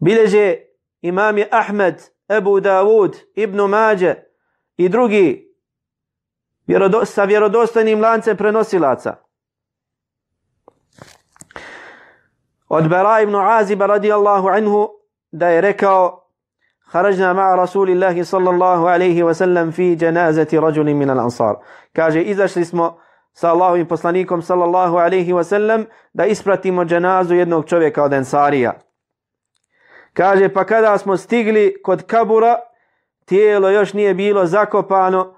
bileže imami Ahmed, Ebu Davud, Ibn Mađe i drugi vjerodo, sa vjerodostojnim lancem prenosilaca. Od Bera ibn Aziba radijallahu anhu da je rekao Harajna ma Rasulillahi sallallahu alaihi wa sallam fi janazati rajulin min al ansar. Kaže, izašli smo sa Allahovim poslanikom sallallahu alaihi wa sallam da ispratimo janazu jednog čovjeka od ansarija. Kaže pa kada smo stigli kod kabura tijelo još nije bilo zakopano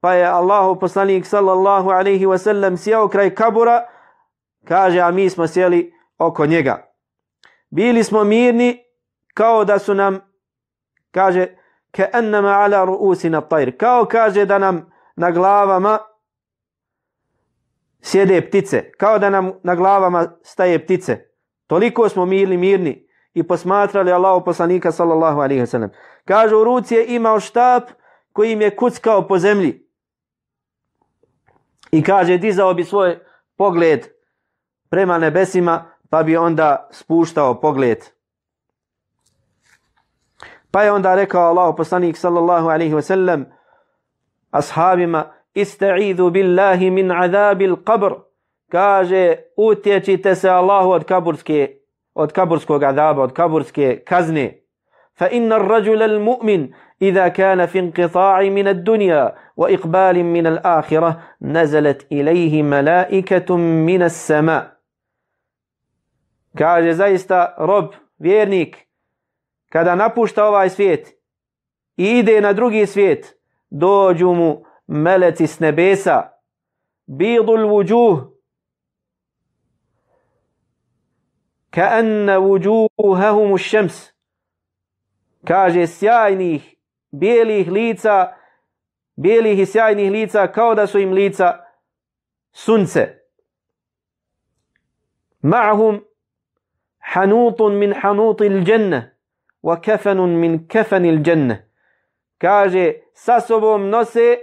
pa je Allahov poslanik sallallahu alaihi wasallam sjeo kraj kabura kaže a mi smo sjeli oko njega. Bili smo mirni kao da su nam kaže ke ennama ala ruusina tajr kao kaže da nam na glavama sjede ptice kao da nam na glavama staje ptice toliko smo mirni mirni i posmatrali Allahu poslanika sallallahu alaihi wasallam. sellem kaže u ruci je imao štap kojim je kuckao po zemlji. I kaže dizao bi svoj pogled prema nebesima pa bi onda spuštao pogled. Pa je onda rekao Allahu poslanik sallallahu alaihi wa sallam ashabima ista'idhu billahi min azabil qabr. Kaže utječite se Allahu od kaburske od kaburskog azaba od kaburske kazne. Fa inna ar-rajula al-mu'min idha kana fi inqita'i min ad-dunya wa iqbalin min al-akhirah nazalat ilayhi malaikatun min as-sama. Kaže zaista rob vjernik kada napušta ovaj svijet i ide na drugi svijet, dođu mu meleci s nebesa, bidul wujuh ka anna vuđuhahumu šems, kaže sjajnih, bijelih lica, bijelih i sjajnih lica, kao da su im lica sunce. Ma'hum hanutun min hanutil il wa kafanun min kafanil janna kaže sa sobom nose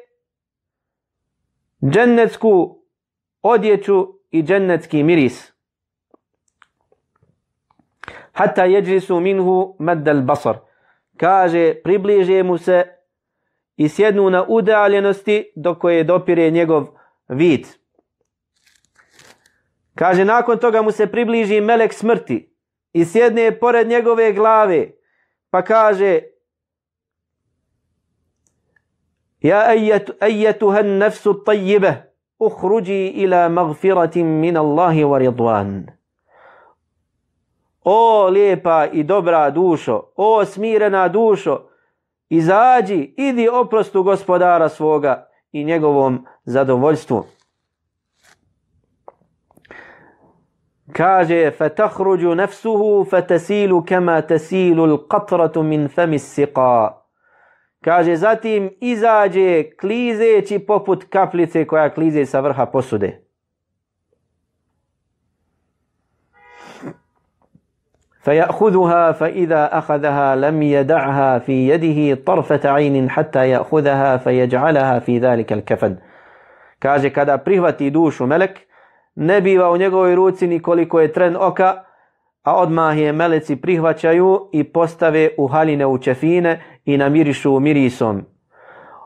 džennetsku odjeću i džennetski miris hatta yajlisu minhu madda al-basar kaže približe mu se i sjednu na udaljenosti do koje dopire njegov vid. Kaže nakon toga mu se približi melek smrti i sjedne pored njegove glave. Pa kaže Ja ejetuhan nefsu tajjibe uhruđi ila magfiratim min Allahi wa ridwan. O lijepa i dobra dušo, o smirena dušo, izađi, idi oprostu gospodara svoga i njegovom zadovoljstvu. kaže fatahruju nafsuhu fatasilu kama tasilu alqatratu min fami siqa kaže zatim izađe klizeći poput kaplice koja klize sa vrha posude فيأخذها فإذا أخذها لم يدعها في يده طرفة عين حتى يأخذها فيجعلها في ذلك الكفن kaže kada prihvati dušu melek ne biva u njegovoj ruci ni koliko je tren oka, a odmah je meleci prihvaćaju i postave u haline u čefine i namirišu mirisom.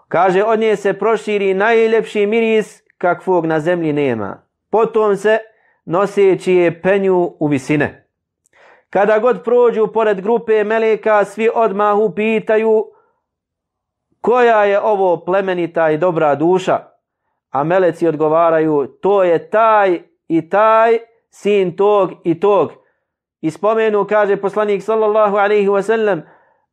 Kaže, od nje se proširi najljepši miris kakvog na zemlji nema. Potom se noseći je penju u visine. Kada god prođu pored grupe meleka, svi odmah upitaju koja je ovo plemenita i dobra duša a meleci odgovaraju to je taj i taj sin tog i tog. I spomenu, kaže poslanik sallallahu alaihi wa sallam,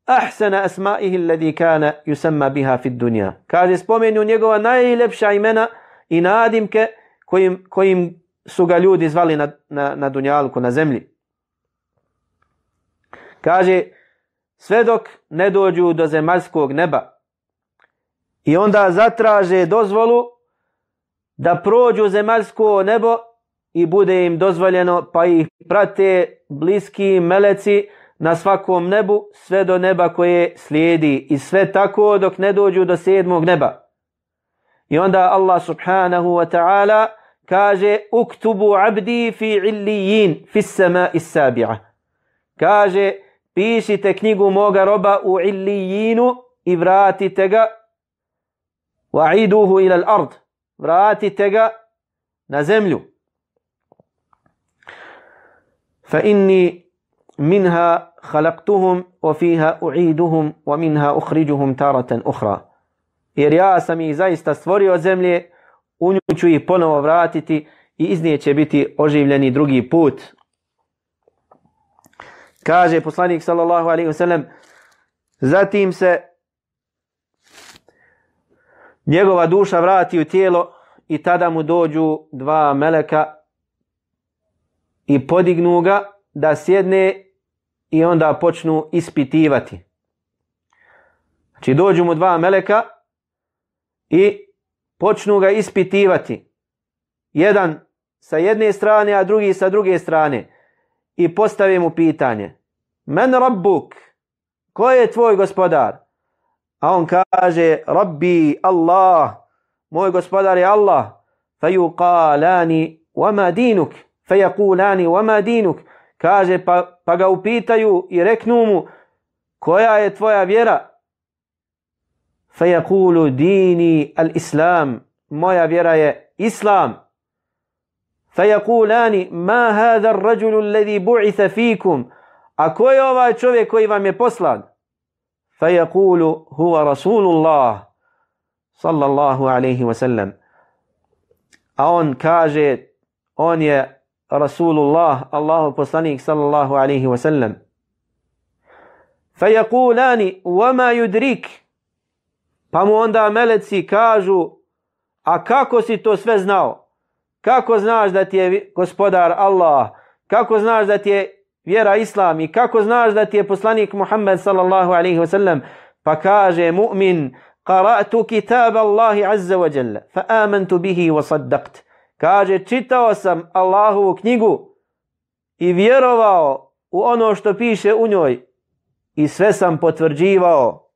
ahsana asma'ihi alladhi kana yusamma biha fi dunya. Kaže spomenu njegova najlepša imena i nadimke kojim, kojim su ga ljudi zvali na, na, na dunjalku, na zemlji. Kaže, sve dok ne dođu do zemaljskog neba i onda zatraže dozvolu da prođu zemaljsko nebo i bude im dozvoljeno pa ih prate bliski meleci na svakom nebu sve do neba koje slijedi i sve tako dok ne dođu do sedmog neba. I onda Allah subhanahu wa ta'ala kaže uktubu abdi fi illijin fi sama is sabi'a. Kaže pišite knjigu moga roba u illijinu i vratite ga. Wa'iduhu ila al-ard vratite ga na zemlju. Fa inni minha khalaqtuhum wa fiha u'iduhum wa minha ukhrijuhum taratan ukhra. Jer ja sam ih zaista stvorio od zemlje u nju ću ih ponovo vratiti i iz nje će biti oživljeni drugi put kaže poslanik sallallahu alaihi wasallam zatim se njegova duša vrati u tijelo i tada mu dođu dva meleka i podignu ga da sjedne i onda počnu ispitivati. Znači dođu mu dva meleka i počnu ga ispitivati. Jedan sa jedne strane, a drugi sa druge strane. I postavi mu pitanje. Men rabbuk? Ko je tvoj gospodar? A on kaže, Rabbi Allah, moj gospodar je Allah. Fajuqalani, wama dinuk? Fajakulani, wama dinuk? Kaže, pa, pa ga upitaju i reknu mu, koja je tvoja vjera? Fajakulu dini al-islam, moja vjera je islam. Fajakulani, ma hada rajulu alladhi bu'itha fikum? A ko je ovaj čovjek koji vam je poslan? Fajakulu, huwa rasulullah, sallallahu alaihi wa sallam. A on kaže, on je Rasulullah, Allahu poslanik sallallahu alaihi wa sallam. Fajakulani, wama yudrik. Pa mu onda meleci kažu, a kako si to sve znao? Kako znaš da ti je gospodar Allah? Kako znaš da ti je vjera Islam? I kako znaš da ti je poslanik Muhammed sallallahu alaihi wa sallam? Pa kaže mu'min, qara'tu kitab Allahi azza wa jalla, fa amantu bihi wa saddaqt. Kaže, čitao sam Allahovu knjigu i vjerovao u ono što piše u njoj i sve sam potvrđivao.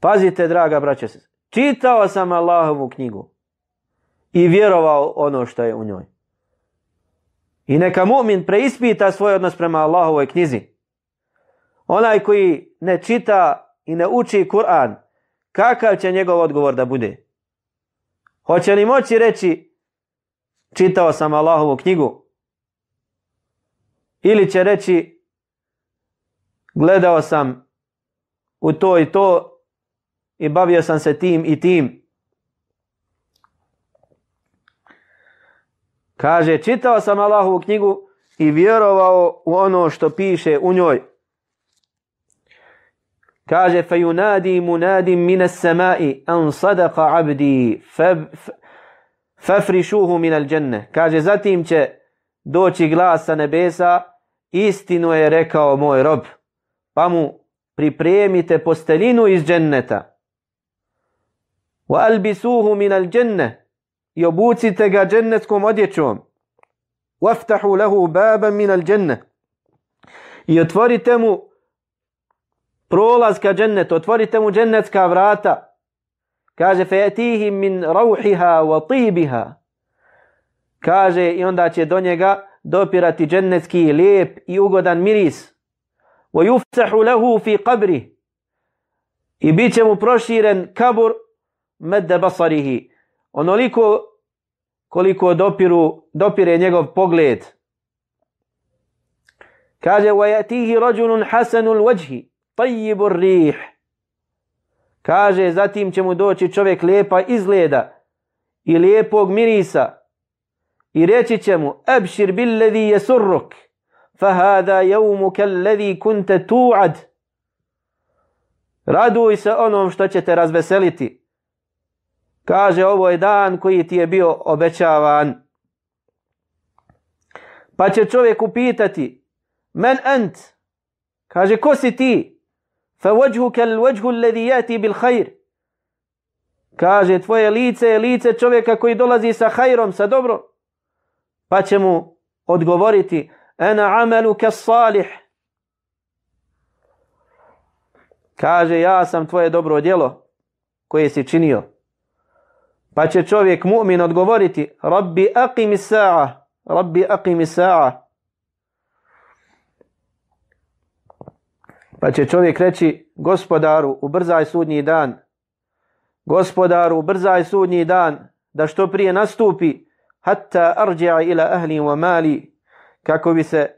Pazite, draga braća, čitao sam Allahovu knjigu i vjerovao ono što je u njoj. I neka mu'min preispita svoj odnos prema Allahovoj knjizi. Onaj koji ne čita i ne uči Kur'an, kakav će njegov odgovor da bude? Hoće li moći reći čitao sam Allahovu knjigu? Ili će reći gledao sam u to i to i bavio sam se tim i tim. Kaže, čitao sam Allahovu knjigu i vjerovao u ono što piše u njoj. Kaže, fe yunadi munadim mine samai an sadaka abdi fafrišuhu minal dženne. Kaže, zatim će doći glas sa nebesa, istinu je rekao moj rob, pa mu pripremite postelinu iz dženneta. Wa albisuhu minal dženne i obucite ga džennetskom odjećom. Waftahu lahu baban minal dženne i otvorite mu prolaz ka džennetu, otvorite mu džennetska vrata. Kaže, fejetihim min rauhiha wa tibiha. Kaže, i onda će do njega dopirati džennetski lijep i ugodan miris. Wa yuftahu lahu fi qabri. I bit će mu proširen kabur medde basarihi. Onoliko koliko dopiru, dopire njegov pogled. Kaže, wa رَجُلٌ حَسَنُ الْوَجْهِ طَيِّبُ الرِّيحِ. Kaže, zatim će mu doći čovjek lijepa izgleda i lijepog mirisa i reći će mu, abšir bil ladhi jesurruk, fa hada jevmuka ladhi kunte tu'ad. Raduj se onom što će te razveseliti. Kaže, ovo je dan koji ti je bio obećavan. Pa će čovjek upitati, men ent? Kaže, ko si ti? Fa vođhu al vajhu ledi jeti bil khair. Kaže, tvoje lice je lice čovjeka koji dolazi sa hajrom, sa dobro. Pa će mu odgovoriti, ena amelu kel salih. Kaže, ja sam tvoje dobro djelo koje si činio. Pa će čovjek mu'min odgovoriti Rabbi aqimi sa'a, Rabbi aqimi sa'a. Pa će čovjek reći, gospodaru, ubrzaj sudnji dan. Gospodaru, ubrzaj sudnji dan, da što prije nastupi, hatta arđa ila ahli wa mali, kako bi se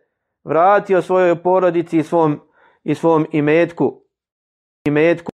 vratio svojoj porodici i svom, i svom imetku. imetku.